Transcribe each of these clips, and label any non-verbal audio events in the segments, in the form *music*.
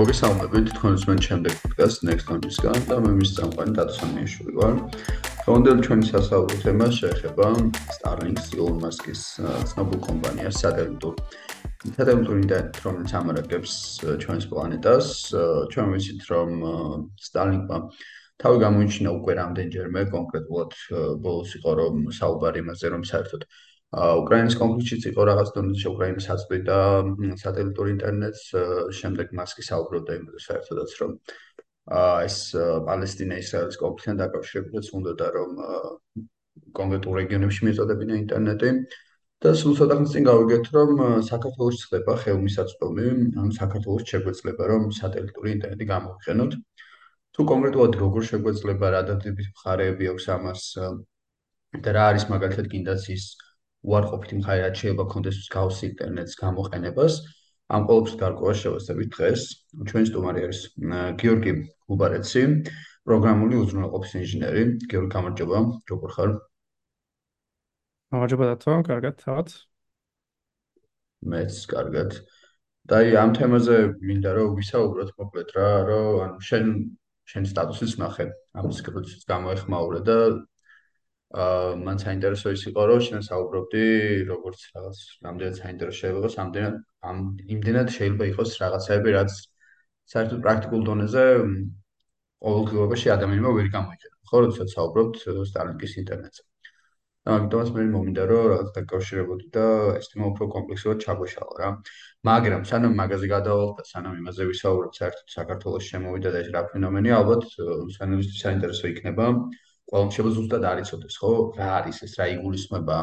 მოგესალმებით თქვენს მენ შემდეგ პოდკასტ Next Launch-ისგან და მე მის წამყვანი დათო სამიაშვილი ვარ. დღევანდელი ჩვენი სასაუბრო თემა შეეხება Starlink-ს, Elon Musk-ის ცნობილ კომპანიას სატელიტურ სატელიტურ ინტერნეტ, რომელიც ამარაგებს ჩვენს პლანეტას. ჩვენ ვიცით, რომ Starlink-მა თავი გამოიჩინა უკვე რამდენჯერმე, კონკრეტულად ბოლოს იყო რომ საუბარი იმაზე, რომ საერთოდ უკრაინის კონფლიქტშიც იყო რაღაც დონეზე უკრაინის აწყვეტა სატელიტურ ინტერნეტს, შემდეგ მასკი საუბრობდა იმაზე საერთოდაც რომ ეს პალესტინა-ისრაელის კონფლიქტთან დაკავშირებით უნდადა რომ კონკრეტულ რეგიონებში მიეწოდებინა ინტერნეტი და სულ ცოტა ხნის წინ გავიგეთ რომ საქართველოს ხდება ხელმისაწვდომი, ანუ საქართველოს შეგვეძლება რომ სატელიტური ინტერნეტი გამოვიყენოთ. თუ კონკრეტულად როგორ შეგვეძლება რა დადებით მხარეები აქვს ამას და რა არის მაგალითად კიდაც ის უარყოფითი მხარე რაც შეიძლება კონდეს გავს ინტერნეტს გამოყენებას. ამ ყოველთვის გარკვეულ შევასებით დღეს. ჩვენი სტუმარი არის გიორგი გუბარეცი პროგრამული უზრუნველყოფის ინჟინერი. გიორგი გამარჯობა. როგორ ხარ? გამარჯობა დათო. კარგად თავად. მეც კარგად. და აი ამ თემაზე მინდა რომ ვისაუბროთ მოკლედ რა რომ ანუ შენ შენ სტატუსის ნახე ამ სკრუტის გამოეხმაურე და აა მან საინტერესო ის იყო რომ შენ საუბრობდი როგორც რაღაც რამდენად საინტერესო იყო სამდენად ამ იმდენად შეიძლება იყოს რაღაცაები რაც საერთოდ პრაქტიკულ დონეზე ყოველდღიურობაში ადამიანმა ვერ გამოიყენა ხო როდესაც საუბრობთ სტარლინგის ინტერნეტზე. და ამიტომაც მე მომინდა რომ რაღაც დაკავშირებოდი და ეს თემა უფრო კომპლექსურად ჩაგვეშალა რა. მაგრამ სანამ მაგაზე გადავალთ და სანამ იმაზე ვისაუბროთ საერთოდ საქართველოს შემოვიდა და ეს რა ფენომენია ალბათ სანამ საინტერესო იქნება ყველამ შეიძლება ზუსტად არიცოდეს, ხო? რა არის ეს, რა იგულისხმება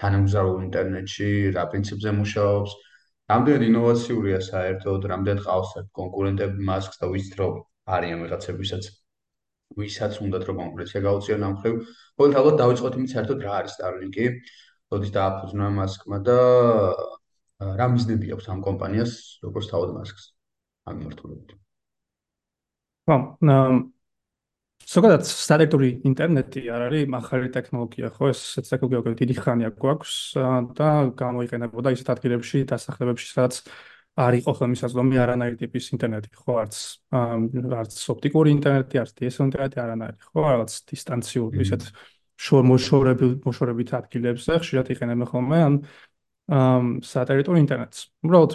თანამგზავრულ ინტერნეტში, რა პრინციპზე მუშაობს? რამდენი ინოვაციურია საერთოდ, რამდენი ყავს კონკურენტები მასკს და ვიცით რომ არიან ვიღაცები, ვისაც ვისაც უნდათ რომ კონკურენცია გაუწიონ ამ ხრივ. ყოველ თავად დავიწყოთ იმით საერთოდ რა არის Starlink-ი? როდის დააფუძნა მასკმა და რა მიზნები აქვს ამ კომპანიას, როგორც თავად მასკს? ამ მიმართულებით. ხო, ზოგადად სტატიკური ინტერნეტი არ არის מחალი ტექნოლოგია, ხო? ეს ტექნოლოგია დიდი ხანია გვაქვს და გამოიყენებოდა ისეთ ადგილებში, დასახლებებში, სადაც არ იყო ხელმისაწვდომი არანაირი ტიპის ინტერნეტი, ხო? არც არც ოპტიკური ინტერნეტი, არც DSL ინტერნეტი არანაირი, ხო? რაღაც დისტანციურ ისეთ შორმოშორებულ მოშორებით ადგილებზე ხშირად იყენებენ ხოლმე ან სატელიტურ ინტერნეტს. უბრალოდ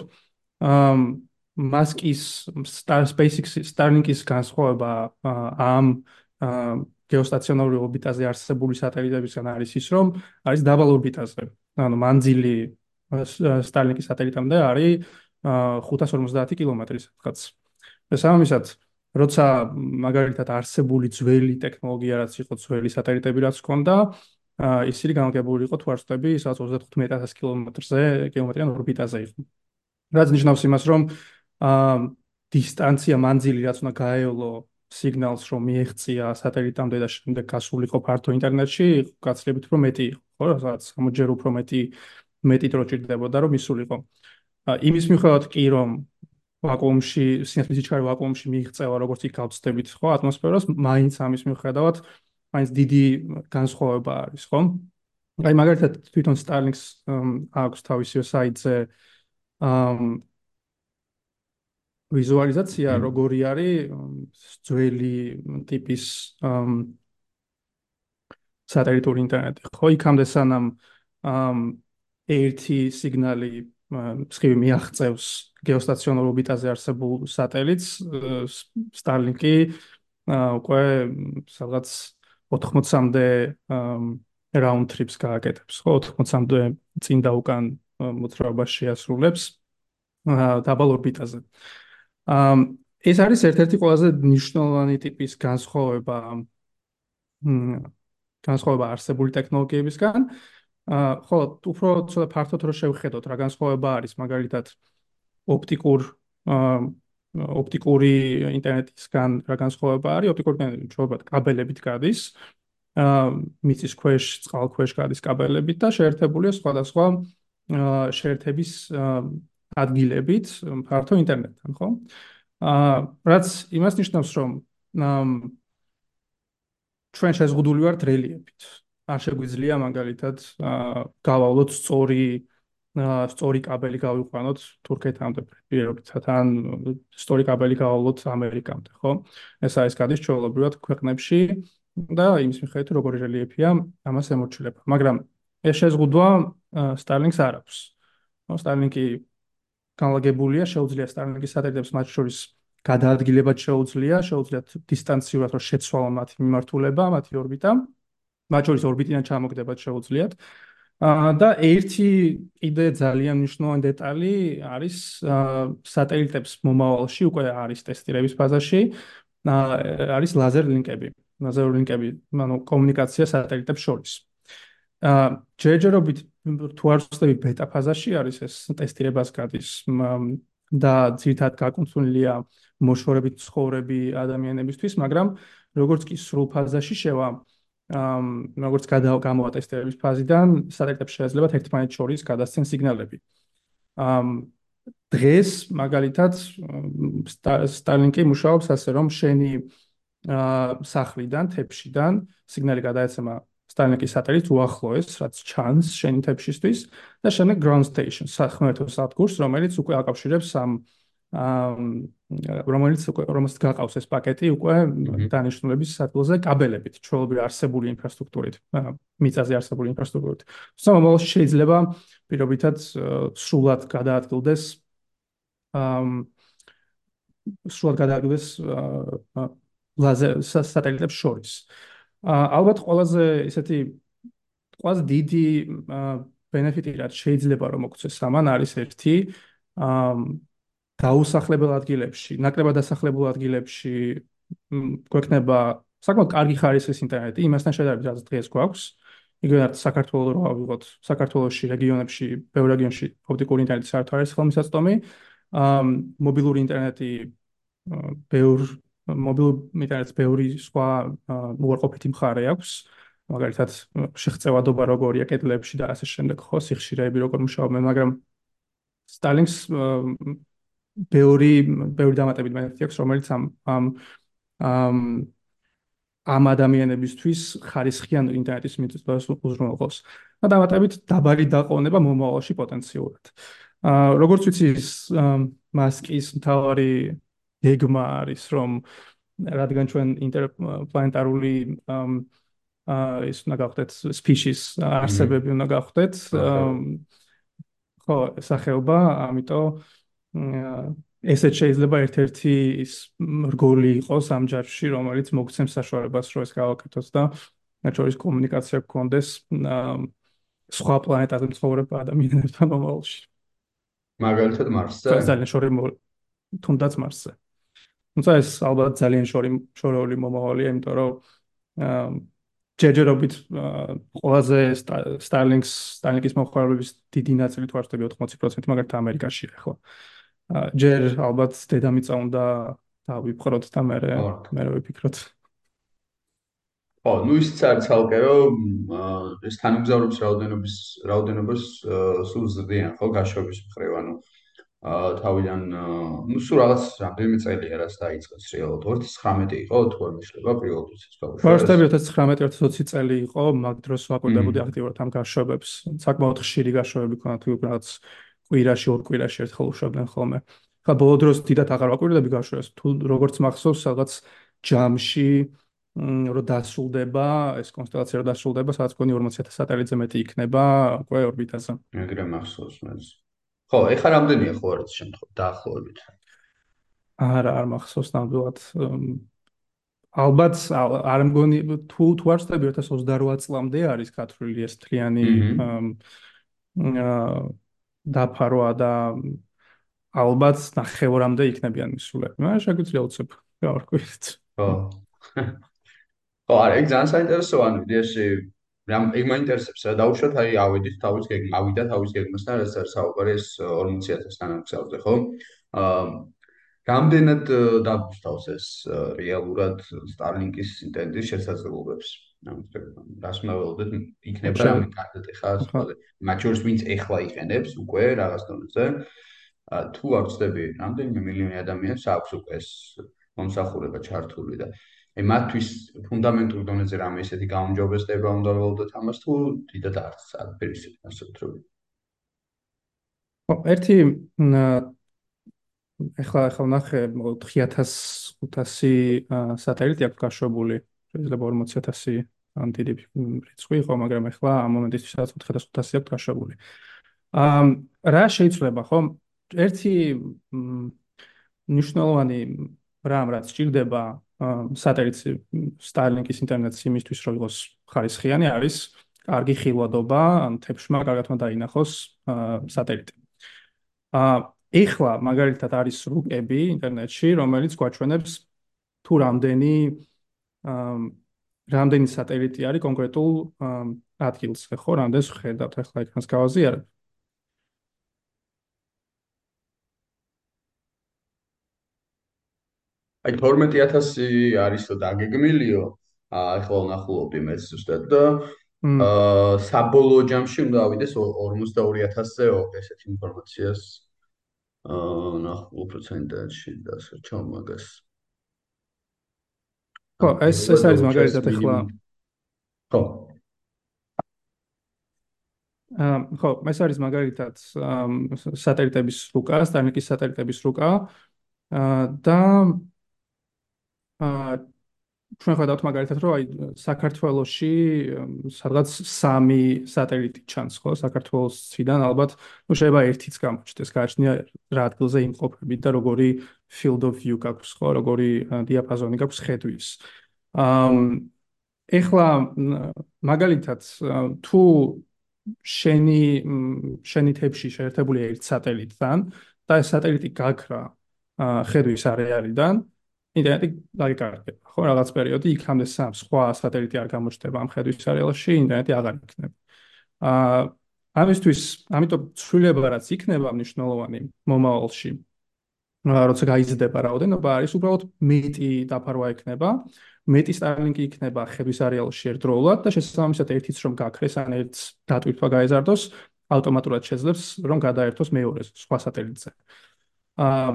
მასკის Star SpaceX Starlink-ის განსხვავება ამ გეოსტაციონარული ორბიტაზე არსებული სატელიტებისგან არის ის, რომ არის დაბალ ორბიტაზე. ანუ მანძილი Starlink-ის სატელიტამდე არის 550 კილომეტრი სადღაც. და სამისად, როცა მაგალითად არსებული ძველი ტექნოლოგია რაც იყო ძველი სატელიტები რაც ჰქონდა, ისინი განლაგებული იყო თუ არ ვწდები, სადაც 35000 კილომეტრზე, კილომეტრიან ორბიტაზე იყო. რაც ნიშნავს იმას, რომ აა დისტანცია მანძილი რაც უნდა გაეოლო სიგნალს რომ მიეღწია სატელიტამდე და შემდეგ გასულიყო ფართო ინტერნეტში, გაცლებით უფრო მეტი იყო, ხო, რაღაც ამოჯერ უფრო მეტი მეტი დრო ჭირდებოდა რომ ისულიყო. იმის მიუხედავად კი რომ ვაკუუმში, სინათლის სიჩქარე ვაკუუმში მიიღწევა როგორც იქ გავწდებით, ხო, ატმოსფეროს, მაინც ამის მიუხედავად მაინც დიდი განსხვავება არის, ხო? აი მაგალითად თვითონ Starlink-ს აქვს თავისი საიტზე აა ვიზუალიზაცია როგორი არის ძველი ტიპის სატელიტური ინტერნეტი. ხო, იქამდე სანამ ერთი სიგნალი სქემი მიაღწევს გეოსტაციონარ ორბიტაზე არსებულ სატელიტს, Starlink-ი უკვე სადღაც 80-მდე round trips გააკეთებს. ხო, 80-მდე წინ და უკან მოძრაობას შეასრულებს დაბალ ორბიტაზე. ამ ეს არის ერთ-ერთი ყველაზე მნიშვნელოვანი ტიპის განსხვავება განსხვავება არსებული ტექნოლოგიებისგან. აა ხო, უფრო ცოტა ფართოდ რო შევხედოთ რა განსხვავება არის მაგალითად ოპტიკურ აა ოპტიკური ინტერნეტისგან რა განსხვავება არის? ოპტიკური ინტერნეტი ჩვეულად კაბელებით გადის. აა მიწის ქვეშ, წყალქვეშ გადის კაბელებით და შეერთებულია სხვადასხვა აა შეერთების ადგილებით ფართო ინტერნეტთან, ხო? აა რაც იმას ნიშნავს, რომ ჩვენ შეზღუდული ვართ რელიეფით. არ შეგვიძლია მაგალითად გავავლოთ სწორი სწორი კაბელი გავიყვანოთ თურქეთამდე პირობითად ან სწორი კაბელი გაავლოთ ამერიკამდე, ხო? ეს არის გადის ჩვეულებრივად ქვეყნებში და იმის მიხედვით როგორი რელიეფია ამას ემორჩილება. მაგრამ ეს შეზღუდვა Starlink-ს არ აქვს. ნუ Starlink-ი განლაგებულია, შეუძლია Starlink-ის სატელიტებს მათ შორის გადაადგილებად შეუძლია, შეუძლიათ დისტანციურად რომ შეცვალონ მათი მიმართულება, მათი ორბიტა. მათ შორის ორბიტიდან ჩამოგდებათ შეუძლიათ. და ერთი კიდე ძალიან მნიშვნელოვანი დეტალი არის სატელიტებს მომავალში უკვე არის ტესტირების ფაზაში. არის ლაზერ ლინკები. ლაზერ ლინკები, ანუ კომუნიკაცია სატელიტებს შორის. აა ჯერჯერობით თუ არ ვწდები ბეტა ფაზაში არის ეს ტესტირებას გადის და ძირთად გაკუნთუნილია მოშორებით ცხოვრები ადამიანებისთვის, მაგრამ როგორც კი სრულ ფაზაში შევა ამ როგორც გამოვა ტესტირების ფაზიდან სატელიტებს შეიძლება ერთმანეთს შორის გადასცენ სიგნალები. ამ დღეს მაგალითად Starlink-ი მუშაობს ასე რომ შენი აა სახლიდან, თეფშიდან სიგნალი გადაეცემა Starlink-ის სატელიტს უახლოეს, რაც ჩანს შენი თეფშისთვის და შემდეგ ground station, სახმელეთო სადგურს, რომელიც უკვე აკავშირებს ამ რომელიც უკვე რომელსაც გაყავს ეს პაკეტი უკვე დანიშნულების სადგურზე კაბელებით, ჩვეულებრივ არსებული ინფრასტრუქტურით, მიწაზე არსებული ინფრასტრუქტურით. სამომავლოში შეიძლება პირობითად სრულად გადაადგილდეს აა სრულად გადაადგილდეს ლაზერ სატელიტებს შორის. აა ალბათ ყველაზე ესეთი ყველაზე დიდი ბენეფიტი რაც შეიძლება რომ მოგცეს ამან არის ერთი დაუსახლებელ ადგილებში, ნაკლებად დასახლებულ ადგილებში გვექნება საკმაოდ კარგი ხარისხის ინტერნეტი, იმასთან შედარებით რაც დღეს გვაქვს. იგივე საქართველოს რო ავიღოთ, საქართველოსში რეგიონებში, ბევრ რეგიონში ოპტიკური ინტერნეტი საერთოდ არის ხელმისაწვდომი. აა მობილური ინტერნეტი ბევრ მობილურ ინტერნეტს ბევრი სხვა უარყოფითი მხარე აქვს. მაგალითად, შეღწევადობა როგორია კედლებში და ასე შემდეგ, ხო, სიხშირეები როგორ მუშაობენ, მაგრამ Starlink-ს ბევრი ბევრი დამატებით მეთქი აქვს რომელიც ამ ამ ამ ამ ადამიანებისთვის ხარისხიან ინტერნეტის მიწვევას უზრუნველყოფს. და დამატებით დაბალი დაყოვნება მომავალში პოტენციურად. აა როგორც ვიცი მასკის მთავარი გეგმა არის რომ რადგან ჩვენ ინტერპლანეტარული აა ის უნდა გავხდეთ species არსებები უნდა გავხდეთ ხო სახეობა ამიტომ ესეც შეიძლება ერთ-ერთი ის რგოლი იყოს ამ ჯარში, რომელიც მოგცემს საშუალებას, რომ ეს გავაკეთოს და ნაჩვენს კომუნიკაცია გქონდეს სხვა პლანეტაზე მცხოვრებ ადამიანებთან მომავალში. მაგალითად მარსზე. ძალიან შორი თუნდაც მარსზე. თუმცა ეს ალბათ ძალიან შორი შორეული მომავალია, იმიტომ რომ ჯერჯერობით ყველაზე Starlink-ს Starlink-ის მოხმარებლების დიდი ნაწილი თუ არ ვთქვი 80% მაგალითად ამერიკაშია ხო. ჯერ ალბათ დედამიწა უნდა დავიფხროთ და მე მე ვიფიქროთ. ო, ნუ ისიც არის ცალკე რომ ეს თანამგზავრობის რაოდენობის რაოდენობას სულ ზრდიან ხო გაშვების მხრივ, ანუ თავიდან ნუ სულ რაღაც რამდენიმე წელია რაც დაიწყეს რეალურად 2019 იყო თუ არ მიშლება პილოტიც ეს ბავშვი 2019-2020 წელი იყო მაგ დროს ვაკვირდებოდი აქტიურად ამ გაშვებებს საკმაოდ ხშირი გაშვებები ქონდა თუ რაღაც კვირაში ორ კვირაში ერთხელ უშვებდნენ ხოლმე. ხა ბოლო დროს დიდად აღარ ვაკვირდები გაშვებას. თუ როგორც მახსოვს, რაღაც ჯამში რო დასრულდება, ეს კონსტელაცია რო დასრულდება, სადაც კონი 40000 სატელიტზე მეტი იქნება უკვე ორბიტაზე. ეგრე მახსოვს მე. ხო, ეხლა რამდენია ხო არის შემთხვევა დაახლოებით? არა, არ მახსოვს ნამდვილად. ალბათ არ მგონი თუ თუ არ ვწდები 2028 წლამდე არის გათვლილი ეს თლიანი აა დაფარვა და ალბათ ნახევრამდე იქნებიან მისულები. მაგრამ შეგვიძლია უცებ გავარკვიეთ. ხო. *laughs* ხო, არა, ეგ ძალიან საინტერესოა, ანუ იდეაში რამ ეგ მაინტერესებს რა დაუშვათ აი ავედით თავის გეგმა, ავიდა თავის გეგმასთან, რაც არის საუბარი ეს 40000-თან აღწევზე, ხო? აა რამდენად დაბუსტავს ეს რეალურად Starlink-ის ინტერნეტის შესაძლებლობებს? რას მეველოდეთ იქნება რამე კარგად ეხა მათ შორის ვინც ეხლა იყენებს უკვე რაღაც დონეზე თუ არ ვწდები რამდენიმე მილიონი ადამიანს აქვს უკვე ეს მომსახურება ჩართული და აი მათთვის ფუნდამენტურ დონეზე რამე ესეთი გაუმჯობესება უნდა ველოდოთ ამას თუ დიდად არც არ ფერისით ასე ვთქვი. ერთი ეხლა ეხლა ნახე 4500 სატელიტი აქვს გაშვებული. შეიძლება 40000 ან დიდი რიცხვი იყო მაგრამ ეხლა ამ მომენტისთვისაც 4500 აქვს გაშვებული. აა რა შეიძლება ხო? ერთი მნიშვნელოვანი რამ რაც ჭირდება სატელიტს Starlink-ის ინტერნეტს იმისთვის რომ იყოს ხარისხიანი არის კარგი ხილვადობა ან თეფშმა კარგად უნდა დაინახოს სატელიტი. აა ეხლა მაგალითად არის რუკები ინტერნეტში, რომელიც გვაჩვენებს თუ რამდენი აა რამდენი სატელიტი არის კონკრეტულ ადგილს, ხო, რამდენს ხედავთ ეხლა ეკრანს გავაზიარებ. აი 12000 არისო დაგეგმილიო. აა ეხლა ვნახულობდი მეც ზუსტად და აა საბოლოო ჯამში უნდა ავიდეს 42000-ზე ესეთ ინფორმაციას. აა ნახულ პროცენტში და სერჩავ მაგას. ხო ეს ეს არის მაგალითად ეხლა ხო. აა ხო ეს არის მაგალითად სატელიტების რუკა, სტარნიკის სატელიტების რუკა. აა და აა ჩვენ ხედავთ მაგალითად რომ აი საქართველოსში სადღაც 3 სატელიტი ჩანს ხო საქართველოსიდან ალბათ ну შეიძლება ერთიც გამოჩნდეს გააჩნია რა ადგილზე იმყოფებით და როგორი field of view გაქვს ხო როგორი დიაპაზონი გაქვს ხედვის. აა ეხლა მაგალითად თუ შენი შენი თებში შეერთებული ერთ სატელიტთან და ეს სატელიტი გაქრა ხედვის არეალიდან ინტერნეტი გაიგარდება. ხო, რაღაც პერიოდი იქამდე სამ სხვა სატელიტი არ გამოჩნდება ამ ხედვის არეალში, ინტერნეტი აღარ იქნება. აა ამისთვის, ამიტომ ცვლილება რაც იქნება მნიშვნელოვანი მომავალში, როცა გაიზრდება რაოდენობა, არის უბრალოდ მეტი დაფარვა იქნება, მეტი Starlink-ი იქნება ხედვის არეალში ერთდროულად და შესაბამისად ერთიც რომ გაქრეს ან ერთს დატვირთვა გაეზარდოს, ავტომატურად შეძლებს რომ გადაერთოს მეორეს სხვა სატელიტზე. აა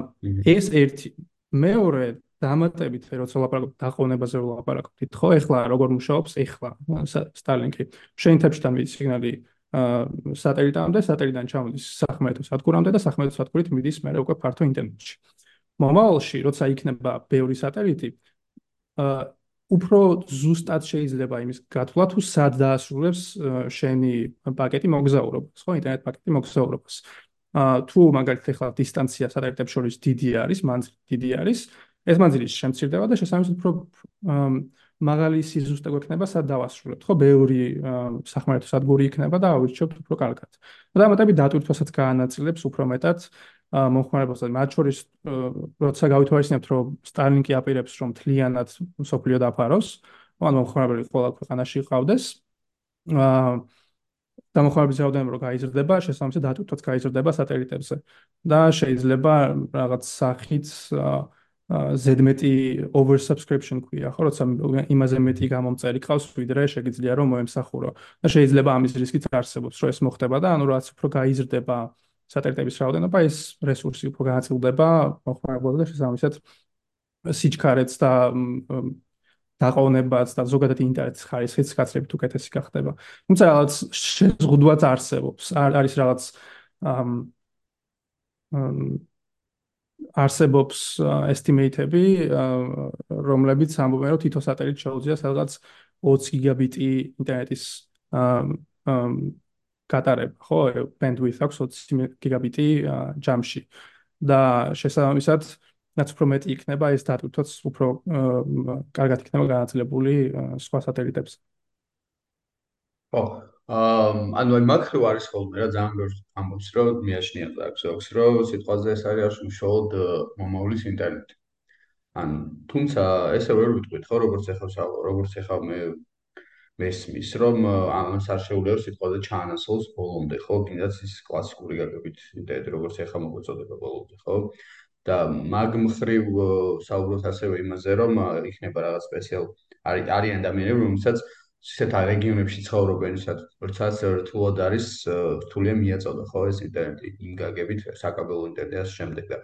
ეს ერთი მეორე დამატებით როცა ლაპარაკობთ დაყოვნებაზე ლაპარაკობთ ხო? ეხლა როგორ მუშაობს? ეხლა Starlink-ი შენ თებშთან მიდის სიგნალი სატელიტამდე სატელიტიდან ჩამოდის სახმელეთო სადგურამდე და სახმელეთო სადგურით მიდის მე უკვე ფართო ინტერნეტში. მომავალში როცა იქნება ბევრი სატელიტი უფრო ზუსტად შეიძლება იმის გათვლა თუ სად დაასრულებს შენი პაკეტი მოგზაურობას ხო? ინტერნეტ პაკეტი მოგზაურობას. თუ მაგალითად ეხლა დისტანცია სატელიტებს შორის დიდი არის მანძილი დიდი არის ეს მანძილი შემცირდება და შესაბამისად უფრო მაღალი სიზუსტე გვექნება სად დავასრულებთ ხო? ბევრი სახმარეთო სადგური იქნება და ავირჩიოთ უფრო კარგად. და ამათები დატვირთვასაც გაანაწილებს უფრო მეტად მომხმარებელს მათ შორის როცა გავითვალისწინებთ რომ Starlink-ი აპირებს რომ თლიანად სოფლიო დაფაროს ანუ მომხმარებელი ყველა ქვეყანაში ყავდეს აა დამოხმარების რაოდენობა რო გაიზრდება, შესაბამისად დატვირთვაც გაიზრდება სატელიტებზე. და შეიძლება რაღაც სახით აა ზედმეტი oversubscription ქვია, ხო, როცა იმაზე მეტი გამომწერი ყავს, ვიდრე შეიძლება რომ მოემსახურო. და შეიძლება ამის რისკიც არსებობს, რომ ეს მოხდება და ანუ რაც უფრო გაიზრდება სატელიტების რაოდენობა, ეს რესურსი უფრო განაწილდება მოხმარებელზე და შესაბამისად სიჩქარეც და დაყოვნებაც და ზოგადად ინტერნეტის ხარისხიც კაცრებით უკეთესი გახდება. თუმცა რაღაც შეზღუდვაც არსებობს. არის რაღაც არსებობს estimate-ები, რომლებიც ამბობენ, რომ თითო სატელიტ შეუძლია სადღაც 20 გიგაბიტი ინტერნეტის გატარება, ხო, bandwidth აქვს 20 გიგაბიტი ჯამში. და შესაბამისად, რაც უფრო მეტი იქნება, ეს დატვირთვაც უფრო კარგად იქნება განაწილებული სხვა სატელიტებზე. ხო, ანუ აი მაქრო არის ხოლმე რა ძალიან ბევრს ამბობს რომ მიაშნია აქვს აქვს რომ სიტყვაზე ეს არის უშუალოდ მომავლის ინტერნეტი. ან თუმცა ესე ვერ ვიტყვით ხო როგორც ახლა როგორც ახლა მე მესმის რომ ამას არ შეუძლია სიტყვაზე ჩაანაცვლოს ბოლომდე ხო? კიდაც ის კლასიკური გაგებით ინტერნეტი როგორც ახლა მოგვეწოდება ბოლომდე ხო? და მაგ მხრივ საუბრობთ ასევე იმაზე რომ იქნება რაღაც სპეციალ არის არიან ადამიანები რომელსაც ისეთ რეგიონებში ცხოვრობენ, სადაც რთულად არის რთულია მიაწოდო ხო ეს ინტერნეტი იმ გაგებით, საკაბელო ინტერნეტი ასე შემდეგ და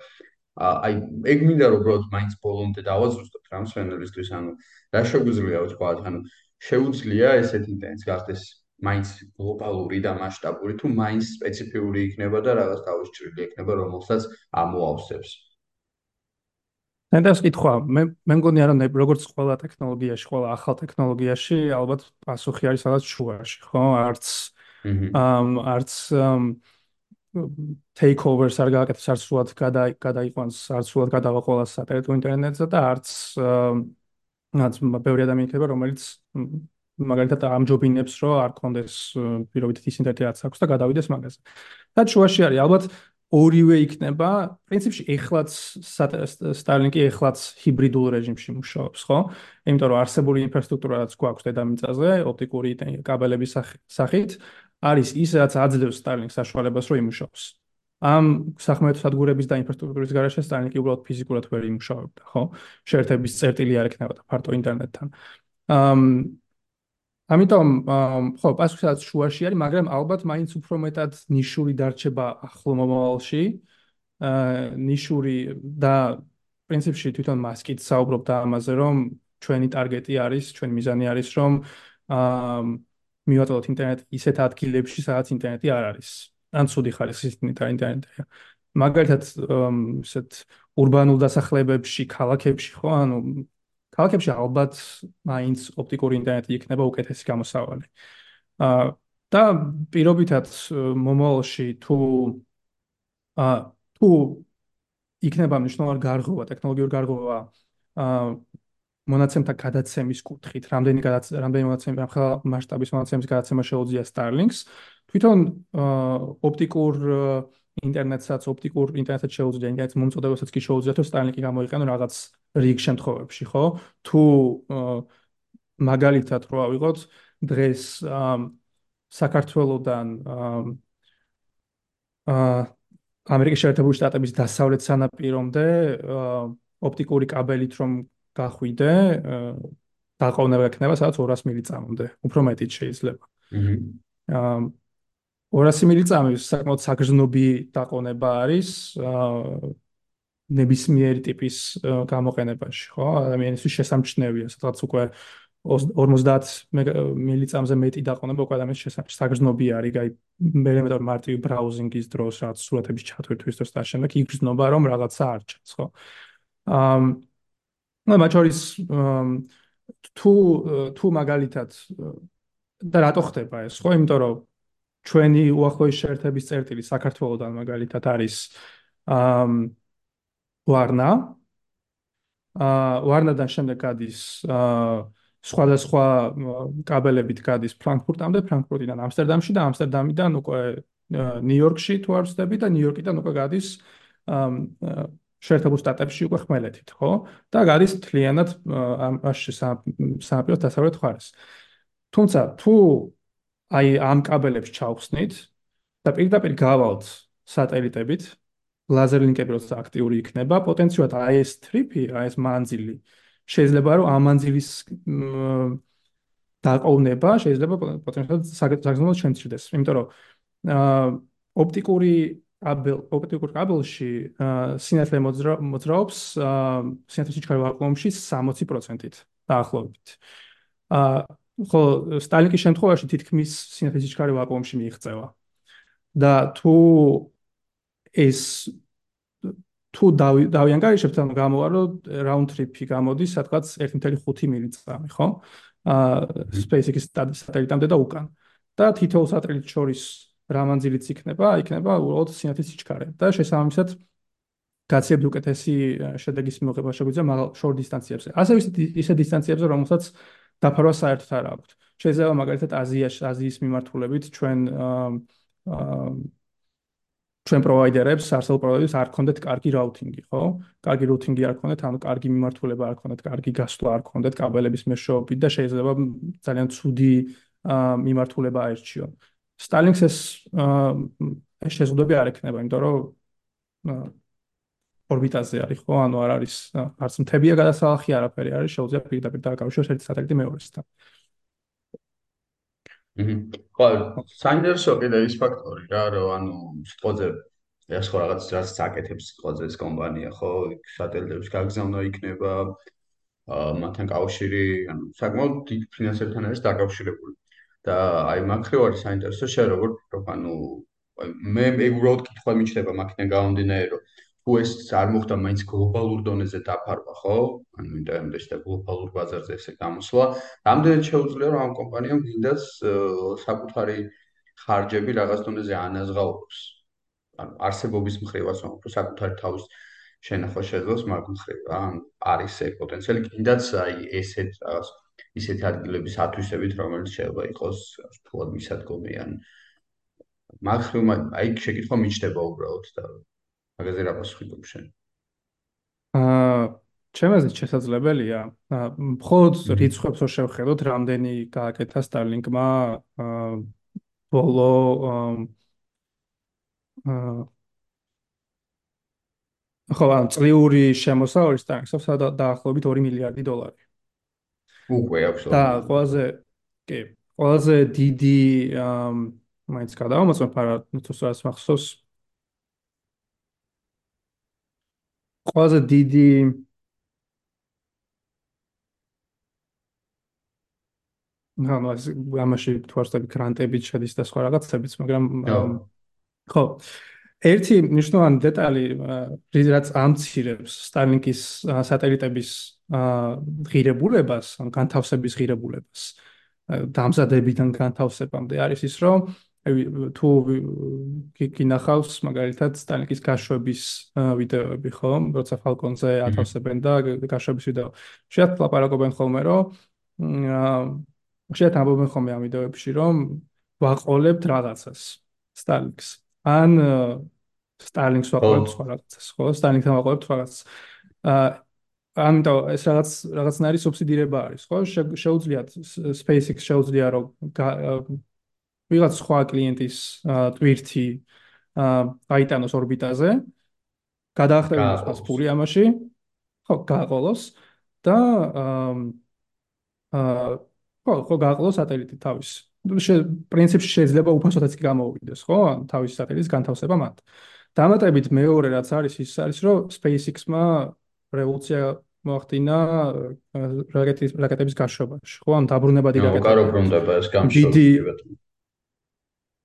აი ეგ მინდა რომ უბრალოდ მაინც ბოლომდე დავაზუსტოთ რამ სვენელისთვის ანუ რა შეგვიძლია ვთქვა ანუ შეუძლია ესეთ ინტერნეტს გახდეს მაინც გლობალური და მასშტაბური თუ მაინც სპეციფიური იქნება და რაღაც თავის ჭრილი იქნება რომელსაც ამოავსებს ენდას კითხვა მე მე მგონი არა როგორც ყველა ტექნოლოგიაში ყველა ახალ ტექნოლოგიაში ალბათ პასუხი არის სადაც შუაში ხო არც ამ არც take overs არ გააკეთებს არც სულად გადაიყვანს არც სულად გადავაყოლას სატელეფონო ინტერნეტზე და არც რაც ბევრი ადამიანი იქნება რომელიც მაგალითად ამჯობინებს რომ არ კონდეს პირობით ის ინტერნეტი რაც აქვს და გადავიდეს მაგაზე. და შუაში არის ალბათ ორივე იქნება, პრინციპში ეხლაც Starlink-ი ეხლაც ჰიბრიდულ რეჟიმში მუშაობს, ხო? იმიტომ რომ არსებული ინფრასტრუქტურა რაც გვაქვს დედამიწაზე, ოპტიკური კაბელების სახით, არის ის რაც აძლევს Starlink საშუალებას რომ იმუშაოს. ამ სახმელეთო სადგურების და ინფრასტრუქტურის გარშე Starlink-ი უბრალოდ ფიზიკურად ვერ იმუშავებდა, ხო? შეერთების წერტილი არ ექნებოდა ფართო ინტერნეტთან. ამ ამიტომ ხო, პასუხისაც შუაში არის, მაგრამ ალბათ მაინც უფრო მეტად ნიშური დარჩება ახლო მომავალში. აა ნიშური და პრინციპში თვითონ მასკით საუბრობდა ამაზე, რომ ჩვენი ტარგეტი არის, ჩვენი მიზანი არის, რომ აა მივაწოდოთ ინტერნეტი ისეთ ადგილებში, სადაც ინტერნეტი არ არის. ან ცუდი ხარისხის ინტერნეტია. მაგალითად, ესეთ урბანულ დასახლებებში, ქალაქებში ხო, ანუ ქალაქებში ალბათ მაინც ოპტიკური ინტერნეტი იქნება უკეთესი გამოსავალი. აა და პირობითად მომავალში თუ აა თუ იქნება მნიშვნელოვანი გარღვევა, ტექნოლოგიური გარღვევა აა მონაცემთა გადაცემის კუთხით, რამდენი გადაცემა, რამდენი მონაცემი, ახლა მასშტაბის მონაცემის გადაცემა შეუძლია Starlink-ს, თვითონ ოპტიკურ ინტერნეტსაც, ოპტიკურ ინტერნეტსაც შეუძლია, ინტერნეტის მომწოდებასაც კი შეუძლია, თუ Starlink-ი გამოიყენო რაღაც რიგ შემთხვევებში, ხო? თუ მაგალითად რო ავიღოთ დღეს საქართველოსდან აა ამერიკის შეერთებული შტატების დასავლეთ სანაპირომდე ოპტიკური კაბელით რომ გახვიდე, დაყოვნება ექნება სადაც 200 მილიწამამდე, უფრო მეტიც შეიძლება. აა 200 მილიწამის საკმაოდ საგრძნობი დაყოვნება არის აა ნებისმიერი ტიპის გამოყენებაში, ხო? ადამიანისთვის შესამჩნევია, სადღაც უკვე 50 მილიწამზე მეტი დაყონება უკვე ადამიანის საგრძნობი არის, აი მე მე მეტად მარტივი ბრაუზინგის დროს, რაც სურათების ჩათვირთვის დროს და შემდეგ იგრძნობა რომ რაღაცა არჩევს, ხო? აა ну, მაჩორის თუ თუ მაგალითად და რატო ხდება ეს, ხო? იმიტომ რომ ჩვენი უახლოესი შეერთების წერტილი საქართველოსთან მაგალითად არის აა ვარნა. აა ვარნადან შემდეგ გადის აა სხვადასხვა კაბელებით გადის ფრანკფურტამდე, ფრანკფურტიდან ამსტერდამში და ამსტერდამიდან უკვე ნიუ-იორკში თუ არ ვცდები და ნიუ-იორკიდან უკვე გადის შეერთებულ შტატებში უკვე ხმელეთით, ხო? და გადის თლიანად ამ სანაპიროს დასავლეთ მხარეს. თუმცა თუ აი ამ კაბელებს ჩავხსნით და პირდაპირ გავალთ სატელიტებით, ლაზერ ლინკები როცა აქტიური იქნება, პოტენციურად აი ეს ტრიპი, აი ეს მანძილი შეიძლება რომ ამ მანძილის დაყოვნება შეიძლება პოტენციურად საგრძნობლად შემცირდეს, იმიტომ რომ ოპტიკური კაბელ ოპტიკურ კაბელში სინათლე მოძრაობს სინათლის სიჩქარე ვაკუუმში 60%-ით დაახლოებით. აა ხო სტალინკის შემთხვევაში თითქმის სინათლის სიჩქარე ვაკუუმში მიიღწევა. და თუ ეს თუ დავიანგარიშებთ ანუ გამოვა რომ round trip-ი გამოდის სადღაც 1.5 მილიწამი, ხო? აა SpaceX-ის სატელიტამდე და უკან. და თითოეულ სატელიტ შორის რა მანძილიც იქნება, იქნება უბრალოდ სინათლის სიჩქარე და შესაბამისად გაციებდი უკეთესი შედეგის მიღება შეგვიძლია მაგალ შორ დისტანციებზე. ასე ისე დისტანციებზე, რომელსაც დაფარვა საერთოდ არ აქვს. შეიძლება მაგალითად აზიაში, აზიის მიმართულებით ჩვენ აა ჩვენ პროვაიდერებს, არსებულ პროვაიდერებს არ ქონდეთ კარგი რაუთინგი, ხო? კარგი რაუთინგი არ ქონდეთ, ანუ კარგი მიმართულება არ ქონდეთ, კარგი გასვლა არ ქონდეთ კაბელების მეშვეობით და შეიძლება ძალიან ცუდი მიმართულება აერჩიონ. Starlink-ს ეს ეს შეზღუდვები არ ექნება, იმიტომ რომ ორბიტაზე არის, ხო? ანუ არ არის არც მთებია გადასალახი, არაფერი არის, შეუძლია პირდაპირ დააკავშიროს ერთი სატელიტი მეორესთან. ხო, საინტერესო კიდე ის ფაქტორი რა, რომ ანუ სიტყვაზე ეს ხო რაღაც რაც საკეთებს სიტყვაზე ეს კომპანია, ხო? სატელიტების გაგზავნა იქნება მათთან კავშირი, ანუ საკმაოდ დიდ ფინანსებთან არის დაკავშირებული. და აი მაგხრივ არის საინტერესო შენ როგორ ანუ მე მე უბრალოდ კითხვა მიჩნდება მაგიდან გამომდინარე რომ თუ ეს არ მოხდა მაინც გლობალურ დონეზე დაფარვა ხო? ანუ ინტერნეტში და გლობალურ ბაზარზე ესე გამოსვლა. რამდენად შეუძლია რომ ამ კომპანიამ გინდას საკუთარი ხარჯები რაღაც დონეზე ანაზღაუროს ანუ არსებობის მხრივაც რომ საკუთარი თავის შენახვა შეძლოს მაგ მხრივ რა არის ეს პოტენციალი. გინდაც აი ესეთ რაღაც ისეთი ადგილების ათვისებით, რომელიც შეიძლება იყოს თულად მისადგომი ან მაგრამ აი შეკითხვა მიჩნდება უბრალოდ და მაგაზე რა პასუხი შენ? აა ჩემაზე შესაძლებელია მხოლოდ რიცხვებს რო შევხედოთ, რამდენი გააკეთა Starlink-მა აა ბოლო აა ხო, ან წლიური შემოსავალი Starlink-ს დაახლოებით 2 მილიარდი დოლარი. უკვე აქვს და ყველაზე კი ყველაზე დიდი მაინც გადავამოწმე ფარა თუსაც მახსოვს ყველაზე დიდი ანუ ეს ამაში თუ არსები გრანტებით შედის და სხვა რაღაცებიც მაგრამ ხო. ერთი მნიშვნელოვანი დეტალი რაც ამცირებს Starlink-ის სატელიტების ღირებულებას, ან განთავსების ღირებულებას დამზადებიდან განთავსებამდე არის ის, რომ თუ კინახავს მაგალითად Starlink-ის გაშვების ვიდეოები, ხო? როცა Falcon-ზე ათავსებენ და გაშვების ვიდეო. შეიძლება ლაპარაკობენ ხოლმე, რომ შეიძლება ამბობენ ხოლმე ამ ვიდეოებში, რომ ვაყოლებთ რაღაცას Starlink-ს. ან Starlink-ს ვაყოლებთ სხვა რაღაცას, ხო? Starlink-თან ვაყოლებთ რაღაცას. აა ამიტომ ეს რაღაც რაღაცნაირი სუბსიდირება არის, ხო? შეუძლია SpaceX შეუძლია რომ ვიღაც სხვა კლიენტის ტვირთი აიტანოს ორბიტაზე, გადაახტევინოს მას ფული ამაში, ხო, გააყოლოს და აა ხო, ხო გააყოლოს სატელიტი თავის. პრინციპში შეიძლება უფასოდაც კი გამოვიდეს, ხო? თავის სატელიტის განთავსება მათ. დამატებით მეორე რაც არის ის არის რომ SpaceX-მა რევოლუცია მოახდინა რაკეტის რაკეტების გაშვებაში. ხო, ამ დაბრუნებადი რაკეტები. ნუ, კარო ბრუნდება ეს გამშვება.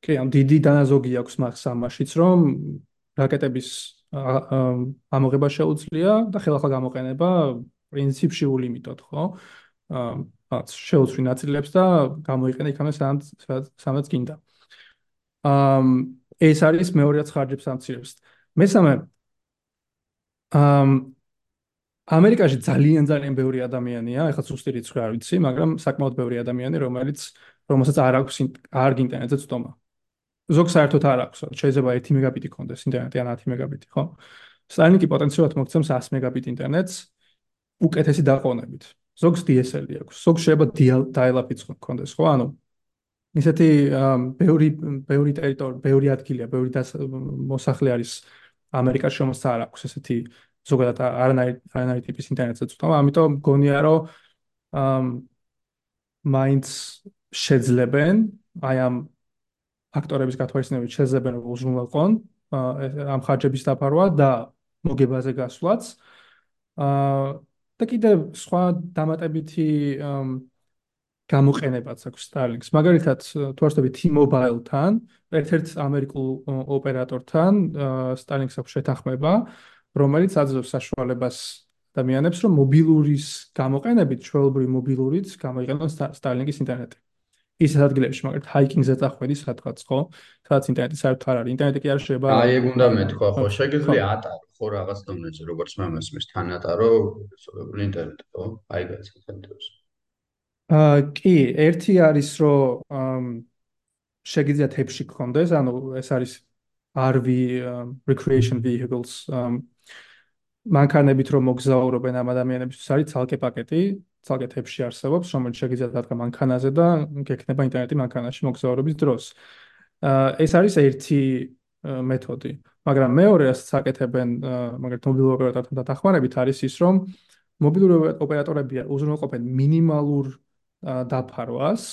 კი, ამ დიდი დანაზოგი აქვს მას ამაშიც, რომ რაკეტების ამოღება შეუძლია და ხელახლა გამოყენება პრინციპში ულიმიტოდ, ხო? აა შეუძლი ნაწილებს და გამოიყენა იქამდე სადაც სადაც გინდა. აა ეს არის მეორე რაც ხარჯებს ამცირებს. მესამე აა ამერიკაში ძალიან ძალიან ბევრი ადამიანია, ეხლა სუსტი რიცხვი არ ვიცი, მაგრამ საკმაოდ ბევრი ადამიანი, რომელიც რომელსაც არ აქვს არ ინტერნეტზე წტომა. ზოგ საერთოდ არ აქვს, შეიძლება 1 მეგაბიტი კონდეს ინტერნეტი ან 10 მეგაბიტი, ხო? Starlink-ი პოტენციალურად მოგცემს 100 მეგაბიტ ინტერნეტს უკეთესი დაყოვნებით. ზოგს DSL-ი აქვს, ზოგს შეიძლება dial-up-იც კონდეს, ხო? ანუ ისეთი ბევრი ბევრი ტერიტორია, ბევრი ადგილია, ბევრი მოსახლე არის ამერიკაში, რომელსაც არ აქვს ესეთი ზოგადად არანაირი არანაირი ტიპის ინტერნეტზე წვდომა, ამიტომ მგონია რომ ამ მაინც შეძლებენ აი ამ ფაქტორების გათვალისწინებით შეძლებენ რომ უზრუნველყონ ამ ხარჯების დაფარვა და მოგებაზე გასვლაც აა და კიდე სხვა დამატებითი გამოყენებაც აქვს Starlink-ს. მაგალითად, თუ არსები T-Mobile-თან, ერთ-ერთ ამერიკულ ოპერატორთან Starlink-ს აქვს შეთანხმება, რომელიც აძლევს საშუალებას ადამიანებს, რომ მობილურის გამოყენებით, ჩვეულებრივი მობილურით გამოიყენონ Starlink-ის ინტერნეტი. ისეთ ადგილებში, მაგალითად, hiking-ზე წახვედი სადღაც, ხო? სადაც ინტერნეტი საერთოდ არ არის. ინტერნეტი კი არ შეიძლება. აი, ეგ უნდა მეთქვა, ხო? შეგიძლია ატარო, ხო, რაღაც დონეზე, როგორც მე მესმის, თან ატარო, სწორებული ინტერნეტი, ხო? აი, გასაგებია. აა, კი, ერთი არის, რომ შეგიძლია თებში გქონდეს, ანუ ეს არის RV recreation vehicles მანქანებით რომ მოგზაურობენ ამ ადამიანებისთვის არის ცალკე პაკეტი, ცალკე თებში არსებობს, რომელიც შეგიძლიათ დადგა მანქანაზე და გექნება ინტერნეტი მანქანაში მოგზაურობის დროს. ეს არის ერთი მეთოდი, მაგრამ მეორე რასაც აკეთებენ, მაგალითად მობილურ ოპერატორთან დათანხმებით არის ის, რომ მობილური ოპერატორები უზრუნველყოფენ მინიმალურ დაფარვას,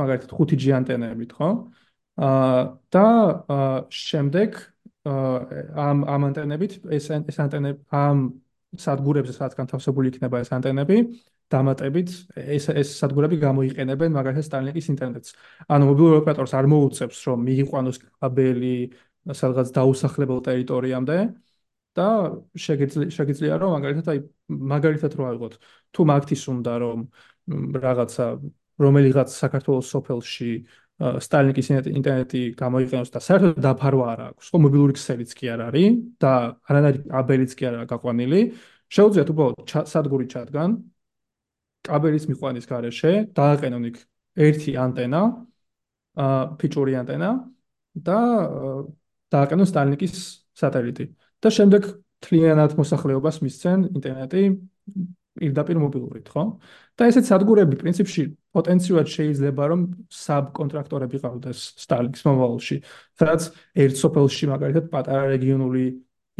მაგალითად 5G ანტენებით, ხო? აა და შემდეგ ამ ამ ანტენებით ეს ეს ანტენები ამ სადგურებზე სადაც განთავსებული იქნება ეს ანტენები დამატებით ეს ეს სადგურები გამოიყენებენ მაგალითად Starlink-ის ინტერნეტს. ანუ მობილურ ოპერატორს არ მოუწევს რომ მიიყვანოს კაბელი სადღაც დაუსახლებელ ტერიტორიამდე და შეგიძლია რომ მაგალითად აი მაგალითად რო აიღოთ თუ მაგთის უნდა რომ რაღაცა რომელიღაც საქართველოს სოფელში Starlink-ის ინტერნეტი გამოიყენოს და საერთოდ დაფარვა არ აქვს, ხო მობილური ქსელიც კი არ არის და არანაირი კაბელიც კი არ არის გაყვანილი, შეუძლიათ უბრალოდ სადგური ჩადგან კაბელის მიყვანის გარეშე დააყენონ იქ ერთი ანტენა, აა ფიჭური ანტენა და დააყენონ Starlink-ის სატელიტი და შემდეგ თლიანად მოსახლეობას მისცენ ინტერნეტი პირდაპირ მობილურით, ხო? და ესეთ სადგურები პრინციპში პოტენციურად შეიძლება რომ საბკონტრაქტორები ყავდეს Starlink-ის მომავალში, სადაც ერთ სოფელში მაგალითად პატარა რეგიონული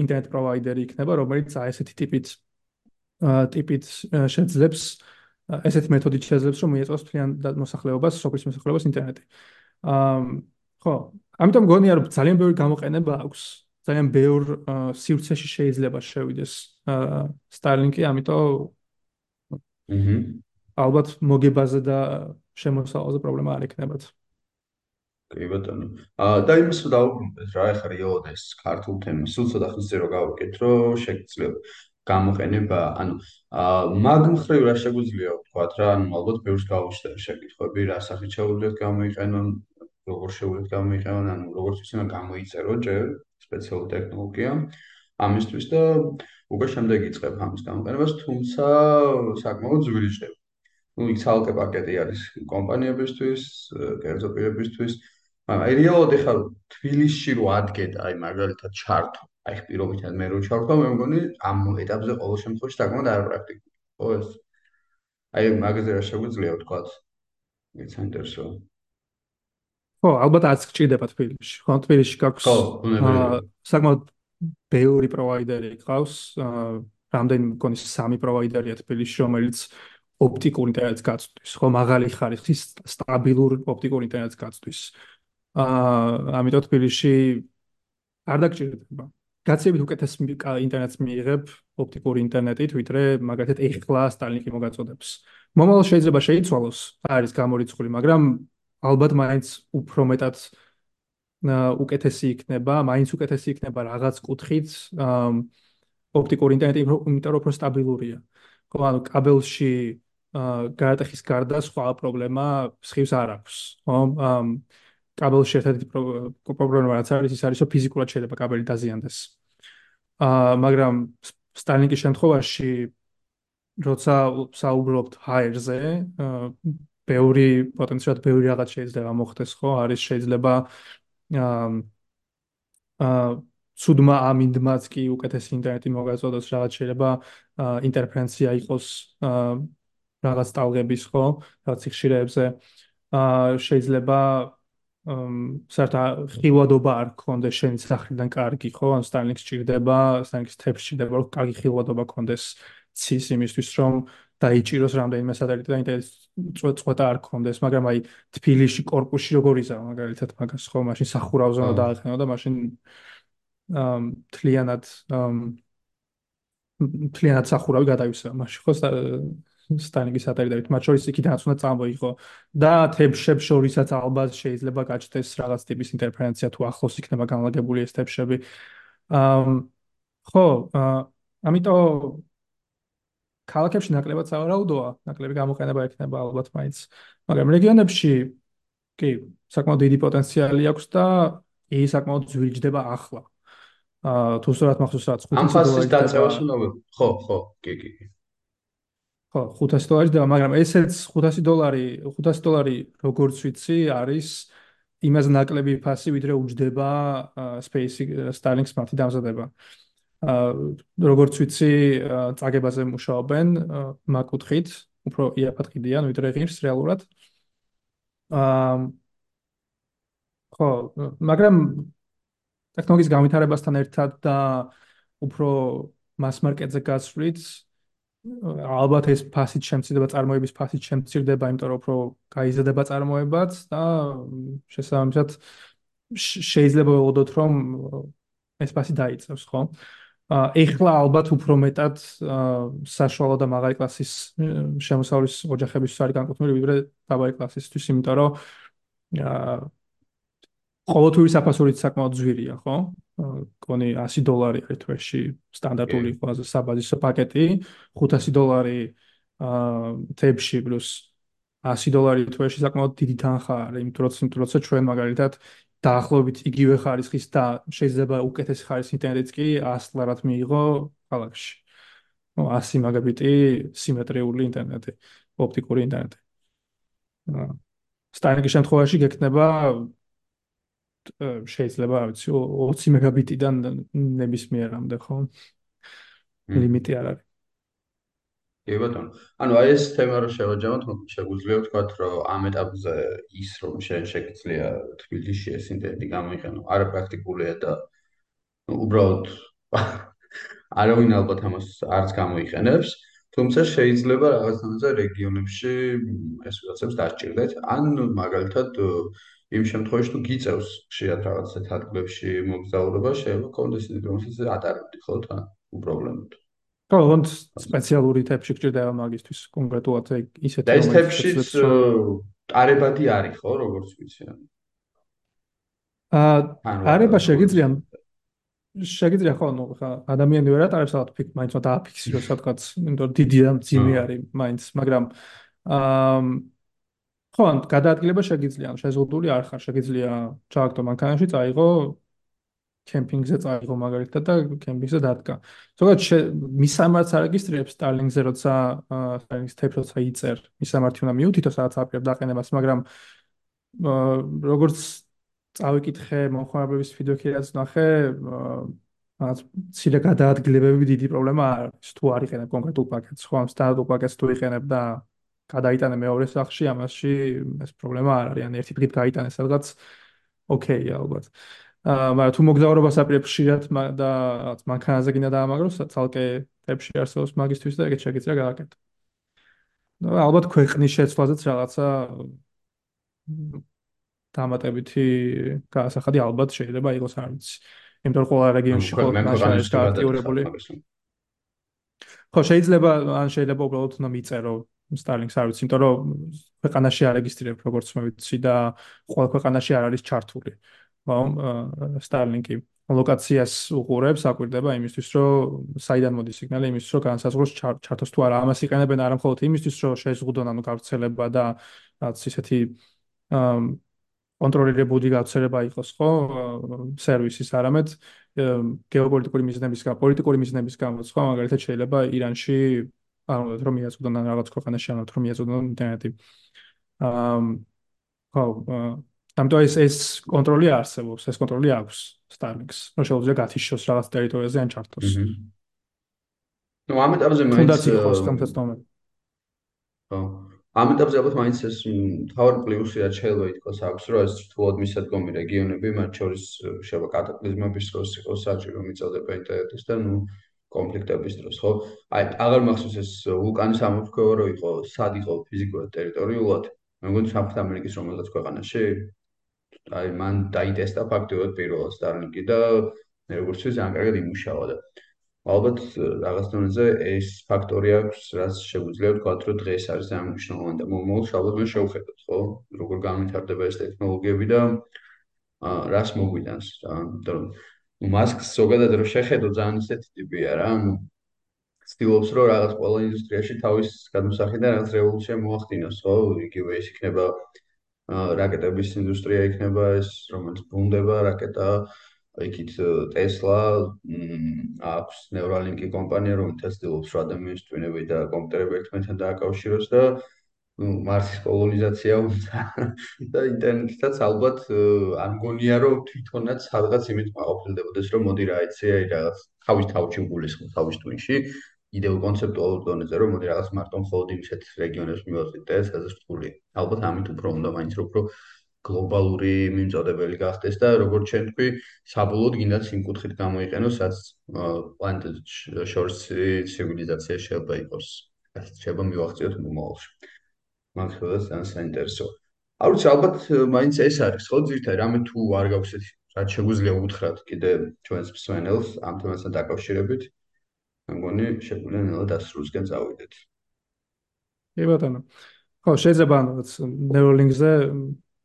ინტერნეტ პროვაიდერი იქნება, რომელიც აი ესეთი ტიპით ტიპით შეძლებს ესეთ მეთოდით შეძლებს რომ მიეწოს თლიან მოსახლეობას, სოფლის მოსახლეობას ინტერნეტი. აა ხო, ამიტომ გონია რომ ძალიან ბევრი გამოყენება აქვს ძალიან ბევრ სივრცეში შეიძლება შევიდეს Starlink-ი, ამიტომ აჰა. ალბათ მოგებაზე და შემოსავალზე პრობლემა არ ექნებათ. კი ბატონო. აა და იმას დავუბრუნდეთ რა, ეხლა რიოდეს ქართულ თემას. სულ ცოტა ხნის წინ რო გავაკეთე, რომ შეგიძლია გამოყენება, ანუ აა მაგ მხრივ რა შეგვიძლია ვთქვათ რა, ანუ ალბათ ბევრს გავუჩნდა შეკითხვები, რა სახით შეუძლიათ გამოიყენონ, როგორ შეუძლიათ გამოიყენონ, ანუ როგორც უნდა გამოიწერო ჯერ სპეციალური ტექნოლოგია ამისთვის და უკვე შემდეგ იწყებ ამის გამოყენებას, თუმცა საკმაოდ ძვირი ხდება. ну იქ ცალკე პაკეტი არის კომპანიებისთვის, კერძო პირებისთვის. მაგრამ აი რეალურად ეხლა თბილისში რო ადგეთ, აი მაგალითად ჩართო, აი პირობითად მე რო ჩართო, მე მგონი ამ ეტაპზე ყოველ შემთხვევაში საკმაოდ არაპრაქტიკული. ხო ეს? აი მაგაზე რა შეგვიძლია ვთქვათ? ეს ინტერესო. ხო, ალბათ არც გჭირდება თბილისში. ხო, თბილისში გაქვს აა საკმაოდ ბევრი პროვაიდერი ყავს, რამდენი მგონი სამი პროვაიდერია თბილისში, რომელიც ოპტიკურ ინტერნეტს გაწვდის, ხო, მაღალი ხარისხის სტაბილურ ოპტიკურ ინტერნეტს გაწვდის. აა, ამიტომ თბილისში არ დაგჭირდება. გაცილებით უკეთეს ინტერნეტს მიიღებ ოპტიკური ინტერნეტით, ვიდრე მაგალითად ეხლა Starlink-ი მოგაწოდებს. მომავალ შეიძლება შეიცვალოს, არის გამორიცხული, მაგრამ ალბათ მაინც უფრო მეტად უკეთესი იქნება, მაინც უკეთესი იქნება რაღაც კუთხით ოპტიკური ინტერნეტი, იმიტომ რომ უფრო სტაბილურია. ხო, ანუ კაბელში გარეთახის გარდა სხვა პრობლემა სხივს არ აქვს, ხო? კაბელში ერთ-ერთი პრობლემა რაც არის, ის არის, რომ ფიზიკურად შეიძლება კაბელი დაზიანდეს. აა, მაგრამ Starlink-ის შემთხვევაში როცა საუბრობთ HR-ზე, ბევრი პოტენციალად ბევრი რაღაც შეიძლება მოხდეს, ხო? არის შეიძლება აა აა ცუდმა ამინდმაც კი უკეთესი ინტერნეტი მოგაწოდოს, რაღაც შეიძლება ინტერფერენცია იყოს აა რაღაც ტალღების, ხო? რაღაც ხშირეებზე აა შეიძლება საერთოდ ხილვადობა არ გქონდეს შენი სახლიდან კარგი, ხო? ან სტარლინგს ჭირდება, სტარლინგს თებს ჭირდება, რომ კარგი ხილვადობა გქონდეს ცის იმისთვის, რომ დაიჭიროს რამდენიმე სატელიტი და ინტერნეტის წვეთა არ გქონდეს, მაგრამ აი თბილისში корпуსში როგორისა, მაგალითად მაგას ხო, მაშინ სახურავზე უნდა დააყენო და მაშინ ამ თლიანად ამ თლიანად სახურავი გადაივსება მაშინ ხო? სტაინგის სატელიტებით, მათ შორის იქიდანაც უნდა წამოიღო და თებშებ შორისაც ალბათ შეიძლება გაჩნდეს რაღაც ტიპის ინტერფერენცია თუ ახლოს იქნება განლაგებული ეს თებშები. აა ხო, ამიტომ ქალაქებში ნაკლებად სავარაუდოა, ნაკლები გამოყენება იქნება ალბათ მაინც, მაგრამ რეგიონებში კი, საკმაოდ დიდი პოტენციალი აქვს და ის საკმაოდ ძვირჯდება ახლა. აა თუ სწორად მახსოვს რაც 500 დოლარი. ამ ფასის დაწევას უნდა ხო, ხო, კი, კი, კი. ხო 500 დოლარი და მაგრამ ესეც 500 დოლარი 500 დოლარი როგორც ვიცი არის იმას ნაკლები ფასი ვიდრე უჯდება Space Starlink-ს მათი დამზადება. აა როგორც ვიცი წაგებაზე მუშაობენ მაკუთხით უფრო იაფად ყიდიან ვიდრე ღირს რეალურად. აა ხო მაგრამ ტექნოლოგიის განვითარებასთან ერთად და უფრო mass market-ზე გასვლით ალბათ ეს ფასით შემცირდება წარმოების ფასით შემცირდება, იმიტომ რომ უფრო გაიზრდება წარმოებაც და შესაბამისად შეიძლება ველოდოთ რომ ეს ფასი დაიწევს, ხო? ეხლა ალბათ უფრო მეტად საშუალო და მაღალი კლასის შემოსავლის ოჯახების არის განკუთვნილი ვიდრე დაბალი კლასისთვის, იმიტომ რომ ყოველთვიური საფასურით საკმაოდ ძვირია, ხო? კონი 100 დოლარი არის თვეში სტანდარტული ყველაზე საბაზისო პაკეტი, 500 დოლარი აა თებში პლუს 100 დოლარი თვეში საკმაოდ დიდი თანხა არის, იმიტომ რომ როცა ჩვენ მაგალითად დაახლოებით იგივე ხარისხის და შეიძლება უკეთესი ხარისხის ინტერნეტიც კი 100 ლარად მიიღო ქალაქში. ну 100 მეგაბიტი სიმეტრიული ინტერნეტი, ოპტიკური ინტერნეტი. აა სტაინგის შემთხვევაში გექნება შეიძლება, რა ვიცი, 20 მეგაბიტიდან ნებისმიერამდე, ხო? ლიმიტი არ არის. კი ბატონო. ანუ აი ეს თემა რო შევაჯამოთ, შეგვიძლია ვთქვათ, რომ ამ ეტაპზე ის რომ შენ შეგიძლია თბილისში ეს ინტერნეტი გამოიყენო, არა პრაქტიკულია და უბრალოდ *laughs* არავინ ალბათ ამას არც გამოიყენებს, თუმცა შეიძლება რაღაცნაირად რეგიონებში ეს ვიღაცებს დაჭirdეთ, ან მაგალითად იმ შემთხვევაში თუ გიწევს ხშირად რაღაც ეთატბებში მოგზაურობა, შეიძლება კონდეს ის რომ ის ატარებდი ხო თან უპრობლემოდ. ხო, ვონთ სპეციალური თებში გჭირდება მაგისტვის კონკრეტულად ისეთი რომ ეს თებშიც ტარებადი არის ხო, როგორც ვიცი. აა არება შეგიძლია შეგიძლია ხო, ნუ ხა ადამიანი ვერ ატარებს ალბათ ფიქ, მაინც უნდა აფიქსირო სადღაც, იმიტომ რომ დიდი და მძიმე არის მაინც, მაგრამ აა ხო, გადაადგილება შეგიძლია, შეზღუდული არ ხარ, შეგიძლია ჩააგდო მანქანაში, წაიღო კემპინგზე წაიღო მაგალითად და კემპინგზე დადგა. ზოგადად მისამართს არეგისტრირებს Starlink-ზე, როცა Starlink-ს თებს როცა იწერ, მისამართი უნდა მიუთითო სადაც აპირებ დაყენებას, მაგრამ როგორც წავიკითხე მომხმარებლების ფიდბექი-რაც ნახე, რაც ცირე გადაადგილებები დიდი პრობლემა არის, თუ არ იყენებ კონკრეტულ პაკეტს, ხო, ამ სტანდარტულ პაკეტს თუ იყენებ და გადაიტანე მეორე სახში, ამაში ეს პრობლემა არ არის, ან ერთი დღით გაიტანე სადღაც ოკეია ალბათ. აა მაგრამ თუ მოგზაურობას აპირებ ხშირად და რაღაც მანქანაზე გინდა დაამაგროს, ცალკე ტეპში არსებობს მაგისტვის და ეგეთ შეგიძლია გააკეთო. ნუ ალბათ ქვეყნის შეცვლაზეც რაღაცა დამატებითი გაასახადი ალბათ შეიძლება იყოს არ ვიცი. იმიტომ რომ ყველა რეგიონში ყველა ქვეყანაში გააქტიურებული. ხო შეიძლება ან შეიძლება უბრალოდ უნდა მიწერო Starlink-ს არ ვიცი, იმიტომ რომ ქვეყანაში არ რეგისტრირებ როგორც მე ვიცი და ყველა ქვეყანაში არ არის ჩართული. ხო, Starlink-ი ლოკაციას უყურებს, აკვირდება იმისთვის, რომ საიდან მოდის სიგნალი, იმისთვის, რომ განსაზღვროს ჩართოს თუ არა. ამას იყენებენ არა მხოლოდ იმისთვის, რომ შეზღუდონ ანუ გავრცელება და რაც ისეთი კონტროლირებული გავრცელება იყოს, ხო, სერვისის, არამედ გეოპოლიტიკური მიზნების გამო, პოლიტიკური მიზნების გამო, ხო, მაგალითად შეიძლება ირანში ანუ რომ მიაწოდონ რაღაც ქვეყანაში ანუ რომ მიაწოდონ ინტერნეტი. აა ხო, ამიტომ ეს ეს კონტროლი არსებობს, ეს კონტროლი აქვს Starlink-ს. რომ შეიძლება გათიშოს რაღაც ტერიტორიაზე ან ჩართოს. ნუ ამ ეტაპზე მაინც თუნდაც იყოს კომპლექტომე. ხო. ამ ეტაპზე ალბათ მაინც ეს თავი პლუსი რაც შეიძლება ითქვას აქვს, რომ ეს თუოდ მისადგომი რეგიონები, მათ შორის შეიძლება კატაკლიზმების დროს იყოს საჭირო მიწოდება ინტერნეტის და ნუ კონფლიქტების დროს, ხო? აი, აღარ მახსოვს ეს ვულკანის ამოფრქვევა რო იყო, სად იყო ფიზიკურად ტერიტორიულად? მე მგონი სამხრეთ ამერიკის რომელზეც ქვეყანაში. აი, მან დაიტესტა ფაქტობრივად პირველად Starlink-ი და როგორც ვიცი, ძალიან კარგად იმუშავა და ალბათ რაღაც დონეზე ეს ფაქტორი აქვს, რაც შეგვიძლია ვთქვა, რომ დღეს არის ძალიან მნიშვნელოვანი და მომავალში ალბათ მე შევხედოთ, ხო? როგორ განვითარდება ეს ტექნოლოგიები და აა რას იმიტომ რომ მასკს ზოგადად რო შეხედო ძალიან ისეთი ტიპია რა ანუ ცდილობს რომ რაღაც ყველა ინდუსტრიაში თავის გადმოსახედიდან რაღაც რევოლუცია მოახდინოს ხო? იგივე ის იქნება რაკეტების ინდუსტრია იქნება ეს რომელიც ბუნდება რაკეტა იქით ტესლა აქვს ნეურალინკი კომპანია რომელიც ცდილობს რომ ადამიანის ტვინები და კომპიუტერები ერთმანეთთან დააკავშიროს და ну მარსის კოლონიზაცია უნდა და ინტერნეტითაც ალბათ არ მგონია რომ თვითონაც სადღაც იმით მაყოფილდებოდეს რომ მოდი რა იცი აი რაღაც თავის თავში გულისხმობ თავის ტვინში. იდეო კონცეპტუალურ დონეზე რომ მოდი რაღაც მარტო მხოლოდ იმისეთ რეგიონებს მივაწვით და ეს აზრთული ალბათ ამით უფრო უნდა მაინც რო უფრო გლობალური მიმწოდებელი გახდეს და როგორც ჩვენ თქვი საბოლოოდ გინდათ იმ კუთხით გამოიყენოს რაც პლანეტის შორის ცივილიზაცია შეიძლება იყოს. რაც შეიძლება მივახციოთ მომავალში მაგხელს ძალიან საინტერესო. არ ვიცი, ალბათ მაინც ეს არის, ხო, ძირთაი რამე თუ არ გაქვს ესეთი რაც შეგვიძლია უთხრათ კიდე ჩვენს მსმენელს ამ თემასთან დაკავშირებით, მე მგონი შეგვიძლია ნელა დასრულსკენ წავიდეთ. კი ბატონო. ხო, შეიძლება ანუ Neuralink-ზე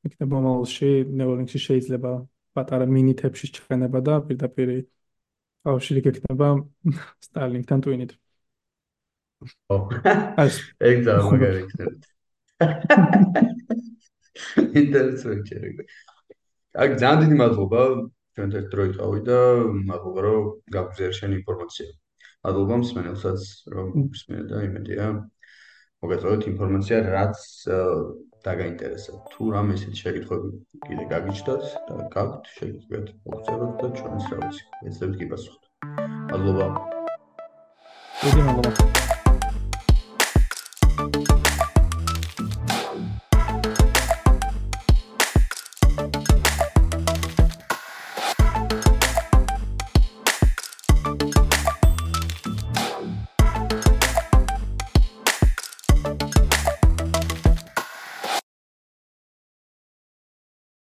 იქნება მომავალში, Neuralink-ში შეიძლება პატარა მინითებში ჩხენება და პირდაპირ აუშვილი გექნება Starlink-თან twin-ით. ო. ეგ ძალიან მაგარი იქნება. ინტერესანტია. აი ძალიან დიდი მადლობა ჩვენ ერთ დროით ყავი და მადლობა რომ გაგვზიარ შენ ინფორმაცია. მადლობა მსმენელსაც რომ მსმენე და იმედია მოგეწოდოთ ინფორმაცია რაც დაგაინტერესებთ. თუ რამე ისეთი შეკითხვები კიდე გაგიჩნდათ და გაქვთ, შეგიძლიათ მოგწეროთ და ჩვენს რა ვიცი, ეცლებთ გიპასუხოთ. მადლობა. დიდი მადლობა.